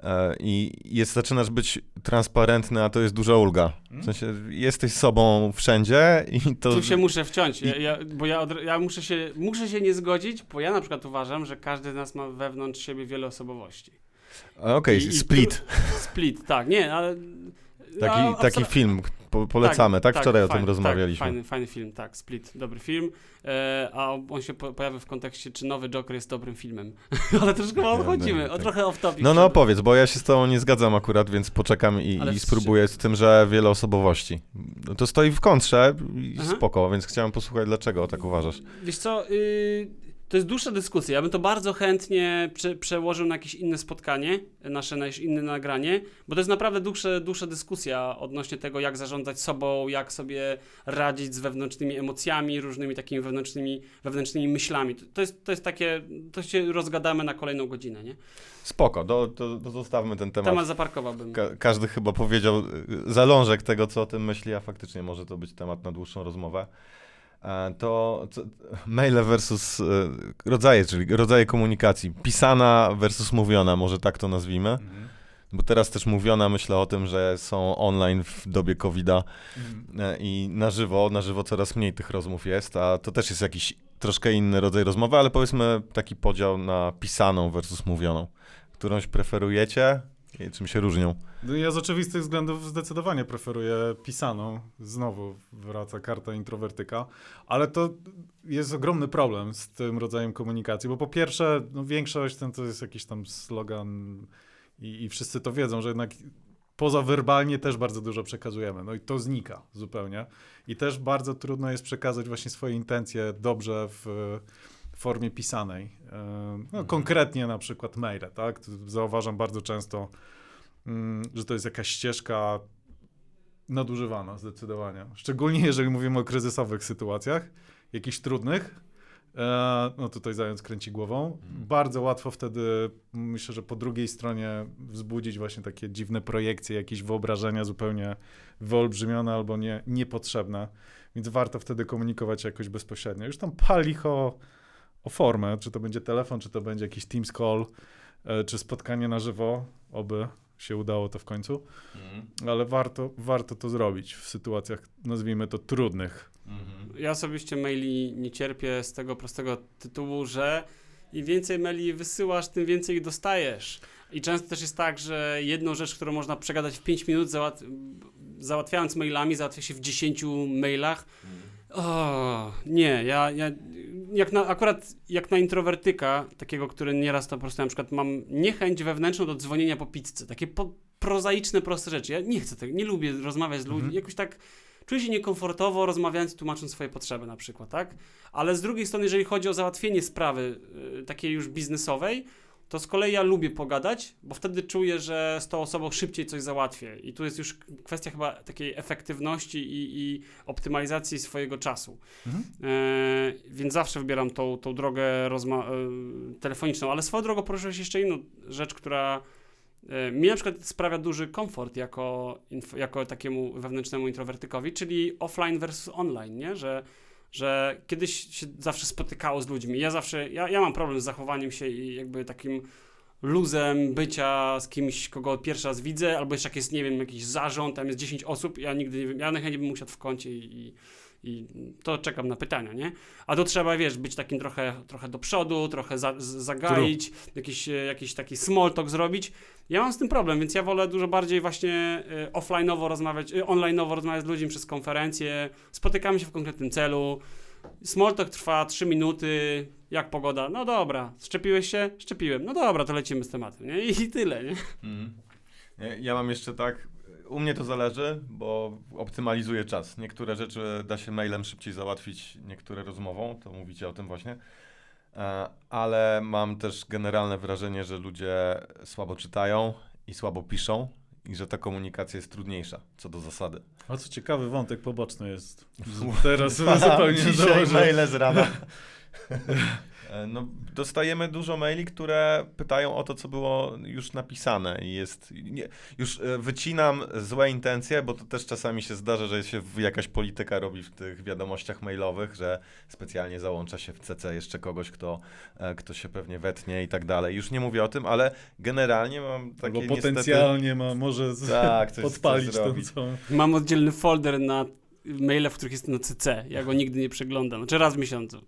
e, i jest, zaczynasz być transparentny, a to jest duża ulga. W sensie jesteś sobą wszędzie i to... Tu się muszę wciąć, ja, ja, bo ja, od, ja muszę, się, muszę się nie zgodzić, bo ja na przykład uważam, że każdy z nas ma wewnątrz siebie wiele osobowości. Okej, i split. *laughs* Split, tak, nie, ale... Taki, a, taki film, po, polecamy, tak? Wczoraj o tym fajny, rozmawialiśmy. Tak, fajny, fajny film, tak, Split, dobry film. E, a on się po, pojawił w kontekście, czy nowy Joker jest dobrym filmem. *laughs* Ale troszkę odchodzimy, o tak. trochę off topic. No, no powiedz, bo ja się z tobą nie zgadzam akurat, więc poczekam i, i spróbuję z tym, że wiele osobowości. No to stoi w kontrze i Aha. spoko, więc chciałem posłuchać, dlaczego tak uważasz. Wiesz co, y, to jest dłuższa dyskusja. Ja bym to bardzo chętnie prze, przełożył na jakieś inne spotkanie, nasze na inne nagranie, bo to jest naprawdę dłuższa, dłuższa dyskusja odnośnie tego, jak zarządzać sobą, jak sobie radzić z wewnętrznymi emocjami, różnymi takimi wewnętrznymi, wewnętrznymi myślami. To, jest, to jest takie, to się rozgadamy na kolejną godzinę, nie? Spoko, do, to zostawmy ten temat. Temat zaparkowałbym. Ka- każdy chyba powiedział y, zalążek tego, co o tym myśli, a faktycznie może to być temat na dłuższą rozmowę. E, To co, maile versus y, rodzaje, czyli rodzaje komunikacji. Pisana versus mówiona, może tak to nazwijmy. Mhm. Bo teraz też mówiona myślę o tym, że są online w dobie COVID-a Mhm. e, i na żywo, na żywo coraz mniej tych rozmów jest, a to też jest jakiś troszkę inny rodzaj rozmowy, ale powiedzmy taki podział na pisaną versus mówioną. Którąś preferujecie i czym się różnią? No ja z oczywistych względów zdecydowanie preferuję pisaną. Znowu wraca karta introwertyka, ale to jest ogromny problem z tym rodzajem komunikacji, bo po pierwsze, no większość ten to jest jakiś tam slogan i, i wszyscy to wiedzą, że jednak poza werbalnie też bardzo dużo przekazujemy. No i to znika zupełnie. I też bardzo trudno jest przekazać właśnie swoje intencje dobrze w formie pisanej. No, Konkretnie na przykład maile, tak? Zauważam bardzo często, mm, że to jest jakaś ścieżka nadużywana zdecydowanie. Szczególnie jeżeli mówimy o kryzysowych sytuacjach, jakichś trudnych, e, no tutaj zając kręci głową. Bardzo łatwo wtedy, myślę, że po drugiej stronie wzbudzić właśnie takie dziwne projekcje, jakieś wyobrażenia zupełnie wyolbrzymione albo nie, niepotrzebne. Więc warto wtedy komunikować się jakoś bezpośrednio. Już tam pali o, formę, czy to będzie telefon, czy to będzie jakiś Teams call, e, czy spotkanie na żywo, oby się udało to w końcu ale warto, warto to zrobić w sytuacjach, nazwijmy to, trudnych. Ja osobiście maili nie cierpię z tego prostego tytułu, że im więcej maili wysyłasz, tym więcej ich dostajesz. I często też jest tak, że jedną rzecz, którą można przegadać w 5 minut, załat załatwiając mailami, załatwia się w 10 mailach. O, nie, ja, ja jak na, akurat jak na introwertyka, takiego, który nieraz to po prostu na przykład mam niechęć wewnętrzną do dzwonienia po pizzę, takie po, prozaiczne, proste rzeczy. Ja nie chcę tego, nie lubię rozmawiać z ludźmi, Mhm. jakoś tak czuję się niekomfortowo rozmawiając tłumacząc swoje potrzeby na przykład, tak? Ale z drugiej strony, jeżeli chodzi o załatwienie sprawy y, takiej już biznesowej, to z kolei ja lubię pogadać, bo wtedy czuję, że z tą osobą szybciej coś załatwię. I tu jest już kwestia chyba takiej efektywności i, i optymalizacji swojego czasu. Mhm. E, więc zawsze wybieram tą, tą drogę e, telefoniczną. Ale swoją drogą poruszyłeś jeszcze inną rzecz, która e, mi na przykład sprawia duży komfort jako, jako takiemu wewnętrznemu introwertykowi, czyli offline versus online, nie? Że, że kiedyś się zawsze spotykało z ludźmi. Ja zawsze, ja, ja mam problem z zachowaniem się i jakby takim luzem bycia z kimś, kogo pierwszy raz widzę, albo jeszcze jak jest, nie wiem, jakiś zarząd, tam jest 10 osób, ja nigdy nie wiem, ja najchętniej bym usiadł w kącie i, i, i to czekam na pytania, nie? A to trzeba, wiesz, być takim trochę, trochę do przodu, trochę za, zagaić, jakiś, e, jakiś taki small talk zrobić. Ja mam z tym problem, więc ja wolę dużo bardziej właśnie e, offline'owo rozmawiać, e, online'owo rozmawiać z ludźmi przez konferencję, spotykamy się w konkretnym celu, small talk trwa 3 minuty, jak pogoda? No dobra, szczepiłeś się? Szczepiłem. No dobra, to lecimy z tematem, nie? I tyle, nie? Nie, Ja mam jeszcze tak, u mnie to zależy, bo optymalizuję czas. Niektóre rzeczy da się mailem szybciej załatwić, niektóre rozmową, to mówicie o tym właśnie. E, Ale mam też generalne wrażenie, że ludzie słabo czytają i słabo piszą i że ta komunikacja jest trudniejsza, co do zasady. A co ciekawy wątek poboczny jest. *laughs* Teraz *laughs* zupełnie *laughs* założę. maile z rana. E, No, dostajemy dużo maili, które pytają o to, co było już napisane i jest, nie, już e, wycinam złe intencje, bo to też czasami się zdarza, że się jakaś polityka robi w tych wiadomościach mailowych, że specjalnie załącza się w CC jeszcze kogoś, kto, e, kto się pewnie wetnie i tak dalej. Już nie mówię o tym, ale generalnie mam takie niestety... potencjalnie ma, może z, Tak, coś- podpalić coś zrobić. całą... Mam oddzielny folder na maile, w których jest na CC. Ja go nigdy nie przeglądam. Znaczy raz w miesiącu. *laughs*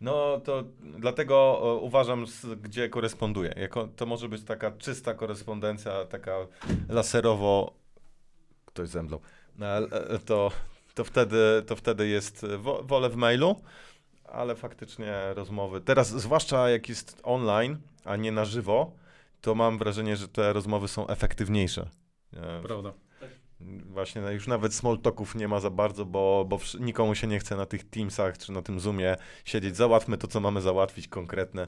No to dlatego e, uważam, gdzie koresponduję. Jako, to może być taka czysta korespondencja, taka laserowo. Ktoś zemdlał. Ale, e, To, to, wtedy, to wtedy jest. e, Wo, wolę w mailu, ale faktycznie rozmowy. Teraz, zwłaszcza jak jest online, a nie na żywo, to mam wrażenie, że te rozmowy są efektywniejsze. E, Prawda. Właśnie no już nawet small talków nie ma za bardzo, bo, bo nikomu się nie chce na tych Teamsach czy na tym Zoomie siedzieć. Załatwmy to, co mamy załatwić, konkretne,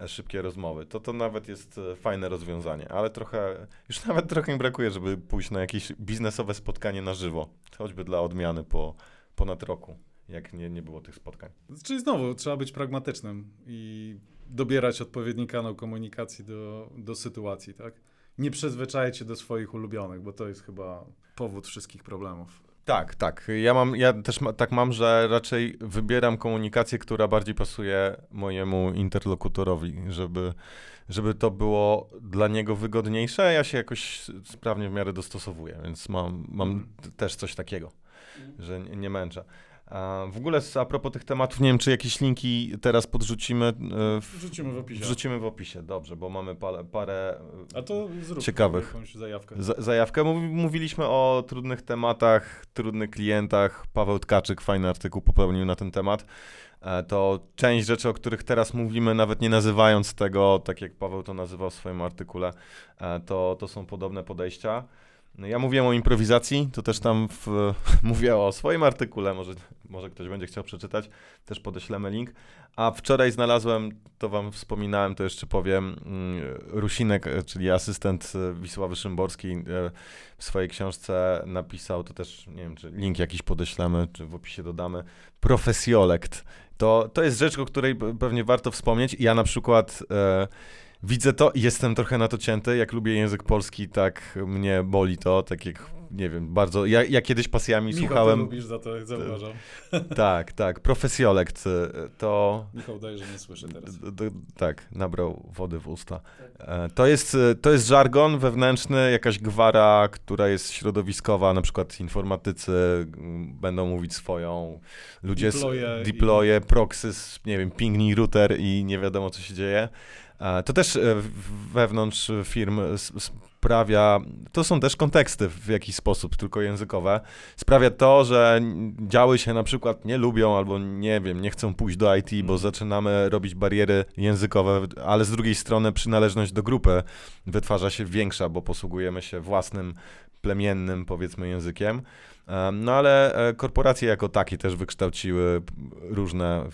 e, szybkie rozmowy. To to nawet jest e, fajne rozwiązanie, ale trochę, już *laughs* nawet trochę mi brakuje, żeby pójść na jakieś biznesowe spotkanie na żywo, choćby dla odmiany po ponad roku, jak nie, nie było tych spotkań. Czyli znowu trzeba być pragmatycznym i dobierać odpowiedni kanał komunikacji do, do sytuacji, tak? Nie przyzwyczajać się do swoich ulubionych, bo to jest chyba powód wszystkich problemów. Tak, tak. Ja mam, ja też ma, tak mam, że raczej wybieram komunikację, która bardziej pasuje mojemu interlokutorowi, żeby, żeby to było dla niego wygodniejsze. Ja się jakoś sprawnie w miarę dostosowuję, więc mam, mam Mhm. też coś takiego, że nie, nie męczę. W ogóle z- a propos tych tematów, nie wiem, czy jakieś linki teraz podrzucimy. e, w- Wrzucimy w opisie. Wrzucimy w opisie, dobrze, bo mamy parę, parę A to zrób Ciekawych. jakąś zajawkę. za- zajawkę. Mówi- Mówiliśmy o trudnych tematach, trudnych klientach. Paweł Tkaczyk fajny artykuł popełnił na ten temat. E, To część rzeczy, o których teraz mówimy, nawet nie nazywając tego, tak jak Paweł to nazywał w swoim artykule, e, to, to są podobne podejścia. No, Ja mówiłem o improwizacji, to też tam w, *laughs* mówię o swoim artykule, może, może ktoś będzie chciał przeczytać, też podeślemy link. A wczoraj znalazłem, to wam wspominałem, to jeszcze powiem, mm, Rusinek, e, czyli asystent e, Wisławy Szymborskiej, e, w swojej książce napisał, to też, nie wiem, czy link jakiś podeślemy, czy w opisie dodamy, profesjolekt. To, to jest rzecz, o której pe- pewnie warto wspomnieć. Ja na przykład widzę to i jestem trochę na to cięty. Jak lubię język polski, tak mnie boli to, tak jak, nie wiem, bardzo, ja, ja kiedyś pasjami Michał, słuchałem, ty lubisz za to, jak zauważam. *laughs* tak, tak, profesjolekt, to... Michał daje, że nie słyszę teraz. Tak, nabrał wody w usta. E, To jest, e, to jest żargon wewnętrzny, jakaś gwara, która jest środowiskowa, na przykład informatycy mm, będą mówić swoją, ludzie z- Deploye i- deploye, proxys, nie wiem, pingnij router i nie wiadomo co się dzieje. E, To też e, wewnątrz firm sprawia, to są też konteksty w jakiś sposób, tylko językowe, sprawia to, że działy się na przykład nie lubią albo nie wiem, nie chcą pójść do IT, bo zaczynamy robić bariery językowe, ale z drugiej strony przynależność do grupy wytwarza się większa, bo posługujemy się własnym plemiennym, powiedzmy, językiem. Em, No ale e, korporacje jako takie też wykształciły różne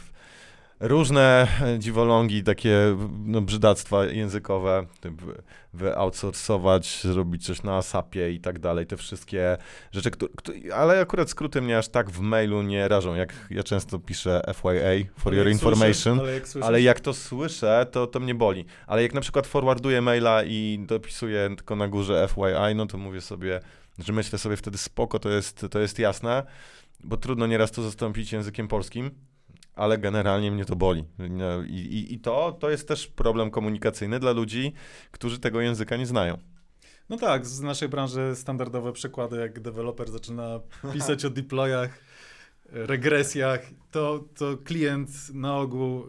różne e, dziwolągi, takie no, brzydactwa językowe, typ wyoutsourcować, zrobić coś na ASAPie i tak dalej, te wszystkie rzeczy, które, ale akurat skróty mnie aż tak w mailu nie rażą, jak ja często piszę FYA, for Ale your information, Słyszę, ale jak ale jak to słyszę, to, to mnie boli. Ale jak na przykład forwarduję maila i dopisuję tylko na górze FYI, no to mówię sobie, że myślę sobie wtedy spoko, to jest, to jest jasne, bo trudno nieraz to zastąpić językiem polskim, ale generalnie mnie to boli. I, i, i to, to jest też problem komunikacyjny dla ludzi, którzy tego języka nie znają. No tak, z naszej branży standardowe przykłady, jak deweloper zaczyna *laughs* pisać o deployach, regresjach, to, to klient na ogół y,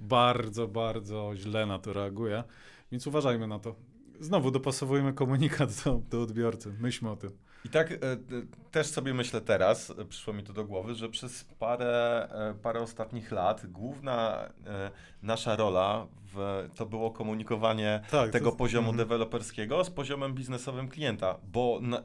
bardzo, bardzo źle na to reaguje, więc uważajmy na to. Znowu dopasowujemy komunikat do, do odbiorcy, myślmy o tym. I tak e, też sobie myślę teraz, e, przyszło mi to do głowy, że przez parę, e, parę ostatnich lat główna nasza rola w, to było komunikowanie Tak, tego to- poziomu mhm. deweloperskiego z poziomem biznesowym klienta, bo na,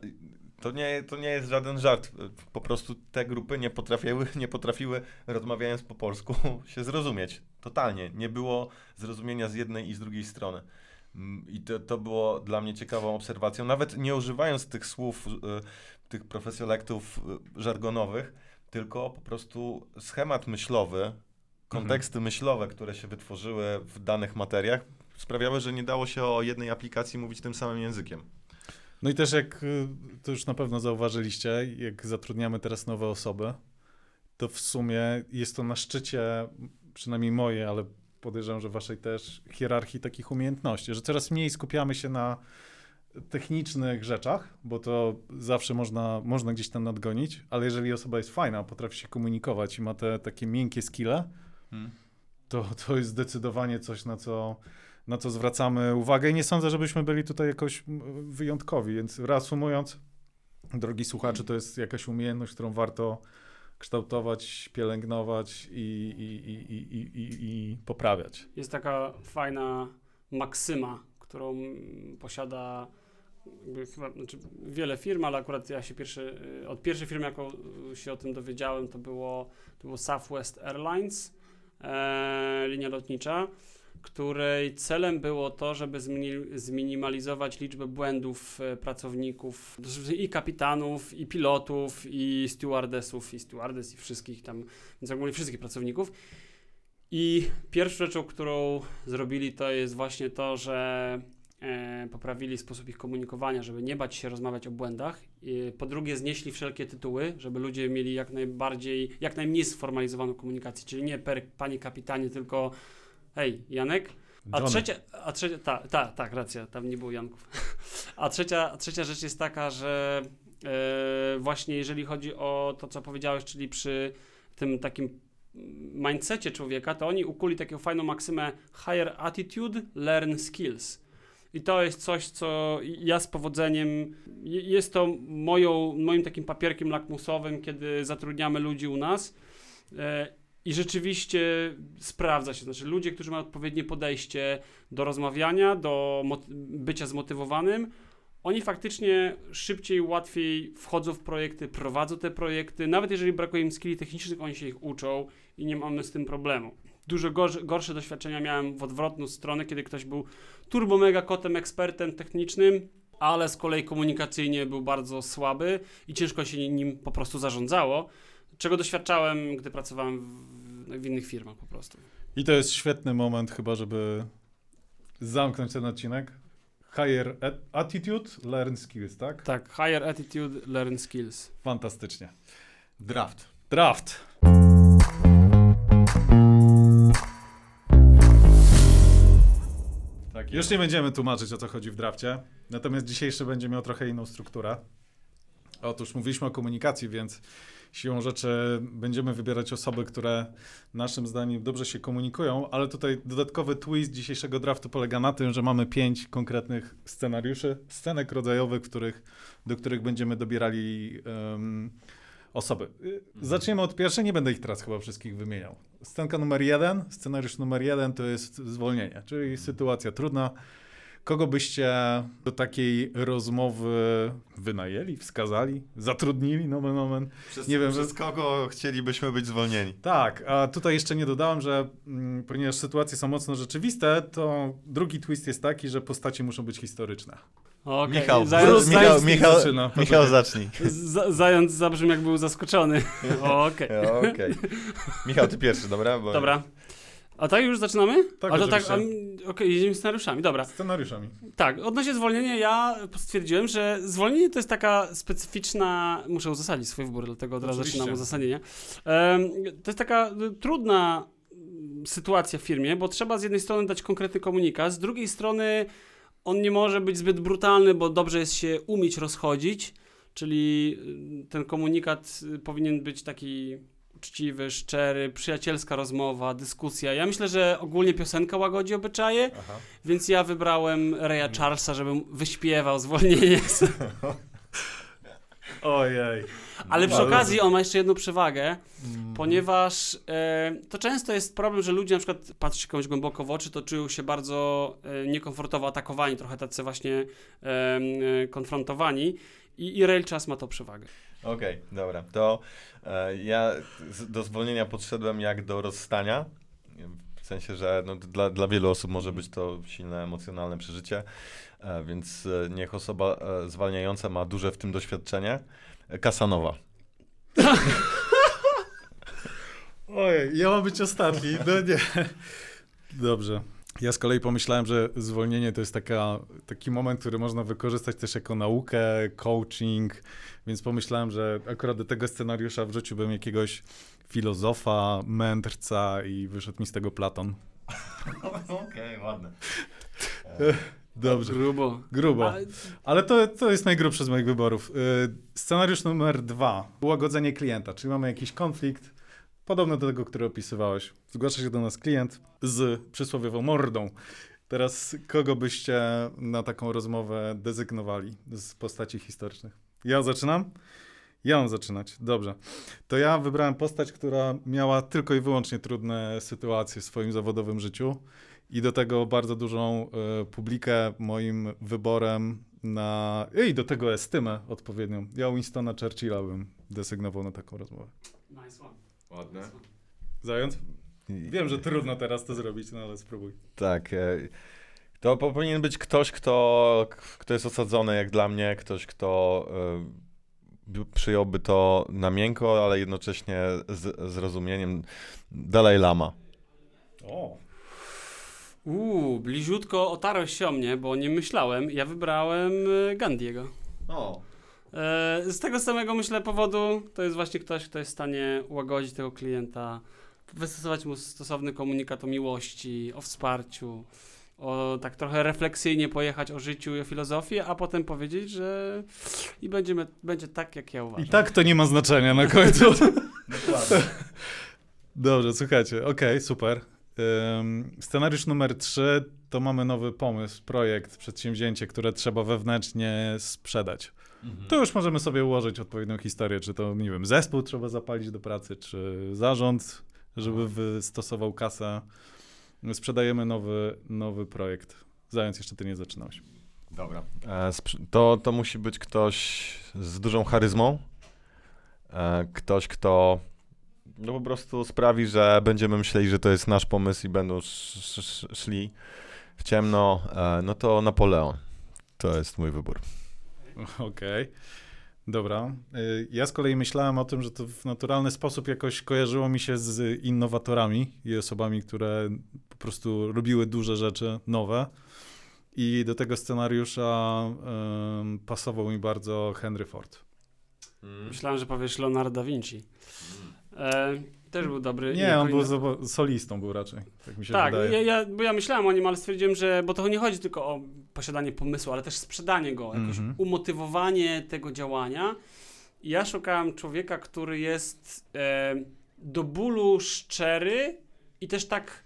to, nie, to nie jest żaden żart. Po prostu te grupy nie potrafiły, *laughs* nie potrafiły, rozmawiając po polsku, *laughs* się zrozumieć. Totalnie. Nie było zrozumienia z jednej i z drugiej strony. Mm, I to, to było dla mnie ciekawą obserwacją. Nawet nie używając tych słów, y, tych profesjolektów y, żargonowych, tylko po prostu schemat myślowy, konteksty myślowe, które się wytworzyły w danych materiach, sprawiały, że nie dało się o jednej aplikacji mówić tym samym językiem. No i też jak y, to już na pewno zauważyliście, jak zatrudniamy teraz nowe osoby, to w sumie jest to na szczycie, przynajmniej mojej, ale podejrzewam, że waszej też, hierarchii takich umiejętności, że coraz mniej skupiamy się na technicznych rzeczach, bo to zawsze można, można gdzieś tam nadgonić, ale jeżeli osoba jest fajna, potrafi się komunikować i ma te takie miękkie skille, to, to jest zdecydowanie coś, na co, na co zwracamy uwagę. I nie sądzę, żebyśmy byli tutaj jakoś wyjątkowi, więc reasumując, drogi słuchacze, to jest jakaś umiejętność, którą warto kształtować, pielęgnować i, i, i, i, i, poprawiać. Jest taka fajna maksyma, którą posiada chyba, znaczy wiele firm, ale akurat ja się pierwszy, y, od pierwszej firmy, jaką się o tym dowiedziałem, to było, to było Southwest Airlines, e, linia lotnicza, której celem było to, żeby zmini- zminimalizować liczbę błędów e, pracowników, i kapitanów, i pilotów, i stewardessów, i stewardess, i wszystkich tam, więc ogólnie wszystkich pracowników. I pierwszą rzeczą, którą zrobili, to jest właśnie to, że e, poprawili sposób ich komunikowania, żeby nie bać się rozmawiać o błędach. Po drugie, znieśli wszelkie tytuły, żeby ludzie mieli jak najbardziej, jak najmniej sformalizowaną komunikację, czyli nie per panie kapitanie, tylko hej, Janek. A Johnny. trzecia, a trzecia, tak, ta, tak, racja, tam nie było Janków. *laughs* A trzecia, trzecia rzecz jest taka, że e, właśnie jeżeli chodzi o to, co powiedziałeś, czyli przy tym takim mindsetie człowieka, to oni ukuli taką fajną maksymę higher attitude, learn skills. I to jest coś, co ja z powodzeniem, je- jest to moją, moim takim papierkiem lakmusowym, kiedy zatrudniamy ludzi u nas. E, I rzeczywiście sprawdza się. Znaczy, ludzie, którzy mają odpowiednie podejście do rozmawiania, do bycia zmotywowanym, oni faktycznie szybciej, łatwiej wchodzą w projekty, prowadzą te projekty. Nawet jeżeli brakuje im skilli technicznych, oni się ich uczą i nie mamy z tym problemu. Dużo gorsze, gorsze doświadczenia miałem w odwrotną stronę, kiedy ktoś był turbo mega kotem, ekspertem technicznym, ale z kolei komunikacyjnie był bardzo słaby i ciężko się nim po prostu zarządzało, czego doświadczałem, gdy pracowałem w, w innych firmach po prostu. I to jest świetny moment chyba, żeby zamknąć ten odcinek. Higher at- attitude, learn skills, tak? Tak, higher attitude, learn skills. Fantastycznie. Draft. Draft. Tak Już nie będziemy tłumaczyć, o co chodzi w drafcie. Natomiast dzisiejszy będzie miał trochę inną strukturę. Otóż mówiliśmy o komunikacji, więc siłą rzeczy będziemy wybierać osoby, które naszym zdaniem dobrze się komunikują, ale tutaj dodatkowy twist dzisiejszego draftu polega na tym, że mamy pięć konkretnych scenariuszy, scenek rodzajowych, których, do których będziemy dobierali em, osoby. Y, Zaczniemy od pierwszej, nie będę ich teraz chyba wszystkich wymieniał. Scenka numer jeden, scenariusz numer jeden to jest zwolnienie, czyli sytuacja trudna. Kogo byście do takiej rozmowy wynajęli, wskazali, zatrudnili, nomen nomen? Przez, Nie wiem, przez że- kogo chcielibyśmy być zwolnieni? Tak, a tutaj jeszcze nie dodałem, że mm, ponieważ sytuacje są mocno rzeczywiste, to drugi twist jest taki, że postaci muszą być historyczne. Okay. Michał, Zając, Michał, Michał, zaczyna. Michał zacznij. z- zając zabrzmi jak był zaskoczony. *laughs* Okej. Okej. Michał, ty pierwszy, dobra? Bo... Dobra. A tak już zaczynamy? Tak, a to tak, okej, jedziemy scenariuszami, dobra. Scenariuszami. Tak, odnośnie zwolnienia ja stwierdziłem, że zwolnienie to jest taka specyficzna, muszę uzasadnić swój wybór, dlatego od razu zaczynam uzasadnienie. Em, to jest taka y, trudna mm, sytuacja w firmie, bo trzeba z jednej strony dać konkretny komunikat, z drugiej strony on nie może być zbyt brutalny, bo dobrze jest się umieć rozchodzić, czyli y, ten komunikat y, powinien być taki uczciwy, szczery, przyjacielska rozmowa, dyskusja. Ja myślę, że ogólnie piosenka łagodzi obyczaje, Aha. więc ja wybrałem Raya Charlesa, żebym wyśpiewał zwolnienie. *laughs* Ojej. Ale przy okazji on ma jeszcze jedną przewagę, Mm. ponieważ e, to często jest problem, że ludzie na przykład patrzy komuś głęboko w oczy, to czują się bardzo e, niekomfortowo atakowani, trochę tacy właśnie e, konfrontowani i, i Rail Charles ma tą przewagę. Okej, dobra. To e, ja do zwolnienia podszedłem jak do rozstania. W sensie, że no, dla, dla wielu osób może być to silne emocjonalne przeżycie, e, więc e, niech osoba e, zwalniająca ma duże w tym doświadczenie. Kasanowa. *laughs* Ojej, ja mam być ostatni. No nie. Dobrze. Ja z kolei pomyślałem, że zwolnienie to jest taka, taki moment, który można wykorzystać też jako naukę, coaching, więc pomyślałem, że akurat do tego scenariusza wrzuciłbym jakiegoś filozofa, mędrca i wyszedł mi z tego Platon. *laughs* Okej, ładne. Dobrze. Grubo. Grubo. Ale to, to jest najgrubszy z moich wyborów. Y, Scenariusz numer dwa. Ułagodzenie klienta, czyli mamy jakiś konflikt, podobny do tego, który opisywałeś. Zgłasza się do nas klient z przysłowiową mordą. Teraz kogo byście na taką rozmowę dezygnowali z postaci historycznych? Ja zaczynam? Ja mam zaczynać. Dobrze. To ja wybrałem postać, która miała tylko i wyłącznie trudne sytuacje w swoim zawodowym życiu i do tego bardzo dużą e, publikę moim wyborem na... I do tego estymę odpowiednią. Ja Winstona Churchilla bym desygnował na taką rozmowę. nice one. Ładne. Zając? Wiem, że trudno teraz to zrobić, no ale spróbuj. Tak. e, To po- powinien być ktoś, kto, kto jest osadzony jak dla mnie, ktoś, kto by- przyjąłby to na miękko, ale jednocześnie z zrozumieniem. Dalaj Lama. O, Uuu, bliziutko otarłeś się o mnie, bo nie myślałem. Ja wybrałem e, Gandiego. O. E, Z tego samego myślę powodu, to jest właśnie ktoś, kto jest w stanie łagodzić tego klienta, wystosować mu stosowny komunikat o miłości, o wsparciu. o tak trochę refleksyjnie pojechać o życiu i o filozofii, a potem powiedzieć, że i będziemy, będzie tak, jak ja uważam. I tak to nie ma znaczenia na końcu. *laughs* Dobrze, słuchajcie, okej, super. Ym, scenariusz numer 3 to mamy nowy pomysł, projekt, przedsięwzięcie, które trzeba wewnętrznie sprzedać. Mhm. To już możemy sobie ułożyć odpowiednią historię, czy to, nie wiem, zespół trzeba zapalić do pracy, czy zarząd, żeby wystosował kasę. Sprzedajemy nowy, nowy projekt. Zając, jeszcze ty nie zaczynałeś. Dobra. E, to, to musi być ktoś z dużą charyzmą. E, ktoś, kto no po prostu sprawi, że będziemy myśleli, że to jest nasz pomysł i będą sz- sz- sz- szli w ciemno. E, no to Napoleon. To jest mój wybór. *laughs* Okej. Dobra. Y, Ja z kolei myślałem o tym, że to w naturalny sposób jakoś kojarzyło mi się z innowatorami i osobami, które po prostu robiły duże rzeczy nowe. I do tego scenariusza ym, pasował mi bardzo Henry Ford. Myślałem, że powiesz Leonardo da Vinci. E, też był dobry. Nie, on był solistą był raczej, tak mi się Tak, wydaje. ja, ja, bo ja myślałem o nim, ale stwierdziłem, że bo to nie chodzi tylko o posiadanie pomysłu, ale też sprzedanie go, jakoś Mhm. umotywowanie tego działania. Ja szukałem człowieka, który jest e, do bólu szczery i też tak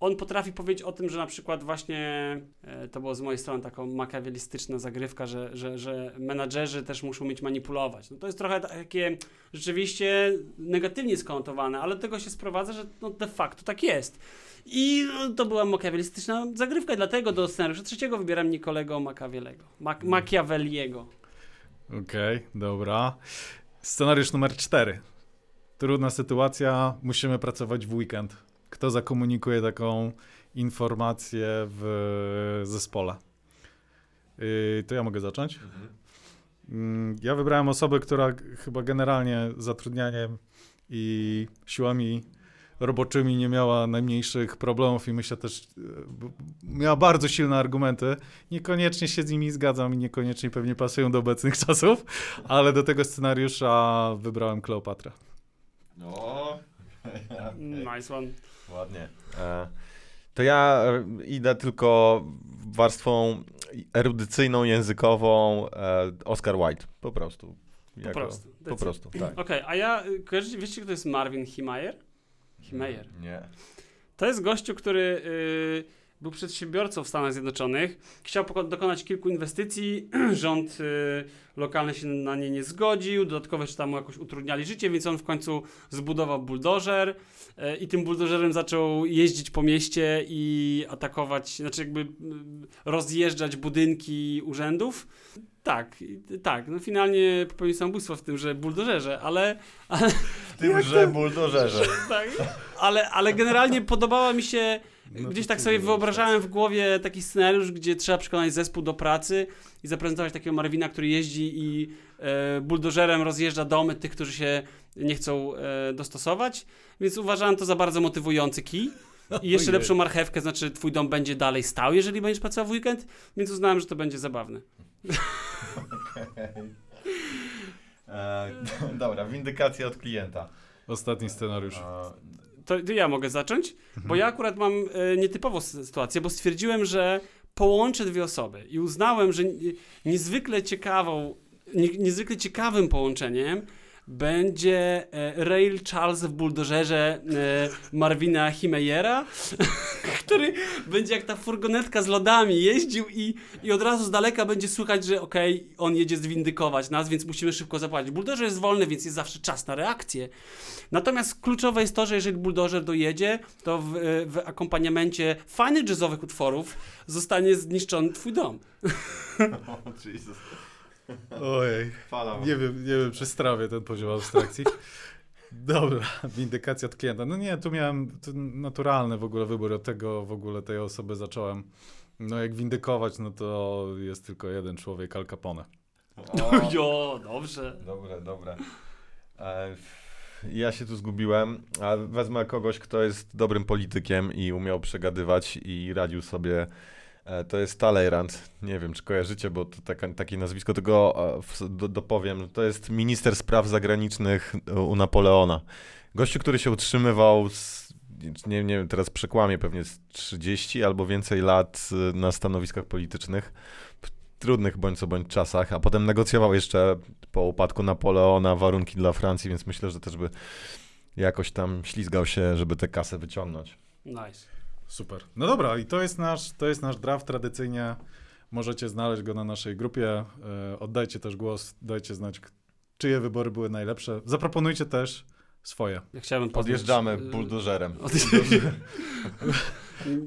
on potrafi powiedzieć o tym, że na przykład właśnie e, to było z mojej strony taką makiawelistyczna zagrywka, że, że, że menadżerzy też muszą mieć manipulować. No to jest trochę takie rzeczywiście negatywnie skonotowane, ale do tego się sprowadza, że no de facto tak jest. I no, to była makiawelistyczna zagrywka i dlatego do scenariusza trzeciego wybieram Nikolego Machiavellego. Mak- Machiavelliego. Okej, dobra. Scenariusz numer cztery. Trudna sytuacja, musimy pracować w weekend. Kto zakomunikuje taką informację w zespole? Yy, to ja mogę zacząć? Mm, Ja wybrałem osobę, która chyba generalnie zatrudnianiem i siłami roboczymi nie miała najmniejszych problemów i myślę też, e, miała bardzo silne argumenty. Niekoniecznie się z nimi zgadzam i niekoniecznie pewnie pasują do obecnych *laughs* czasów, ale do tego scenariusza wybrałem Kleopatrę. No, *laughs* Nice one. Ładnie. E, to ja e, idę tylko warstwą erudycyjną, językową e, Oscar Wilde. Po prostu. Po prostu. Po prostu, tak. Okej, a ja, y, kojarzycie, wiecie kto jest Marvin Himayer? Himayer. Nie. To jest gościu, który y, był przedsiębiorcą w Stanach Zjednoczonych. Chciał dokonać kilku inwestycji. *clears throat* Rząd y, lokalny się na nie nie zgodził. Dodatkowo jeszcze tam mu jakoś utrudniali życie, więc on w końcu zbudował buldożer y, i tym buldożerem zaczął jeździć po mieście i atakować, znaczy jakby y, rozjeżdżać budynki urzędów. Tak, tak. No finalnie popełnił samobójstwo w tymże buldożerze, ale W tymże *laughs* buldożerze. *laughs* tak. Ale, ale generalnie podobała mi się. No gdzieś tak sobie wyobrażałem w głowie taki scenariusz, gdzie trzeba przekonać zespół do pracy i zaprezentować takiego Marwina, który jeździ i e, buldożerem rozjeżdża domy tych, którzy się nie chcą e, dostosować. Więc uważałem to za bardzo motywujący kij. *laughs* I jeszcze lepszą marchewkę, znaczy twój dom będzie dalej stał, jeżeli będziesz pracował w weekend, więc uznałem, że to będzie zabawne. *laughs* E, *laughs* dobra, windykacja od klienta. Ostatni scenariusz. E, To, ja mogę zacząć, bo ja akurat mam e, nietypową sy- sytuację, bo stwierdziłem, że połączę dwie osoby i uznałem, że ni- niezwykle ciekawą, nie, niezwykle ciekawym połączeniem będzie e, Rail Charles w buldożerze e, Marvina Himeyera, *laughs* który będzie jak ta furgonetka z lodami jeździł i, i od razu z daleka będzie słychać, że okej, on jedzie zwindykować nas, więc musimy szybko zapłacić. Buldożer jest wolny, więc jest zawsze czas na reakcję. Natomiast kluczowe jest to, że jeżeli buldożer dojedzie, to w, w akompaniamencie fajnych jazzowych utworów zostanie zniszczony twój dom. *laughs* o, Jesus. Ojej. Fala. Nie wiem, nie wiem, czy strawię ten poziom abstrakcji. Dobra, windykacja od klienta. No nie, tu miałem naturalny w ogóle wybór, od tego w ogóle tej osoby zacząłem. No jak windykować, no to jest tylko jeden człowiek, Al Capone. O, *laughs* Jo, dobrze. Dobre, dobre. E, ja się tu zgubiłem, a wezmę kogoś, kto jest dobrym politykiem i umiał przegadywać i radził sobie. E, to jest Talleyrand. Nie wiem, czy kojarzycie, bo to taka, takie nazwisko, tego e, do, dopowiem. To jest minister spraw zagranicznych u Napoleona. Gościu, który się utrzymywał z nie, nie teraz przekłamię pewnie z 30 albo więcej lat na stanowiskach politycznych, w trudnych bądź co bądź czasach, a potem negocjował jeszcze po upadku Napoleona warunki dla Francji, więc myślę, że też by jakoś tam ślizgał się, żeby tę kasę wyciągnąć. Nice. Super. No dobra, i to jest nasz, to jest nasz draft tradycyjnie. Możecie znaleźć go na naszej grupie. E, oddajcie też głos, dajcie znać, czyje wybory były najlepsze. Zaproponujcie też swoje. Ja chciałbym poznać, Podjeżdżamy y, buldożerem. *laughs* od-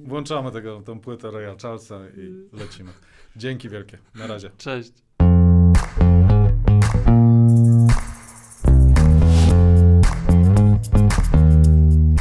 Włączamy tego, tą płytę Royal Charlesa i lecimy. Dzięki wielkie. Na razie. Cześć.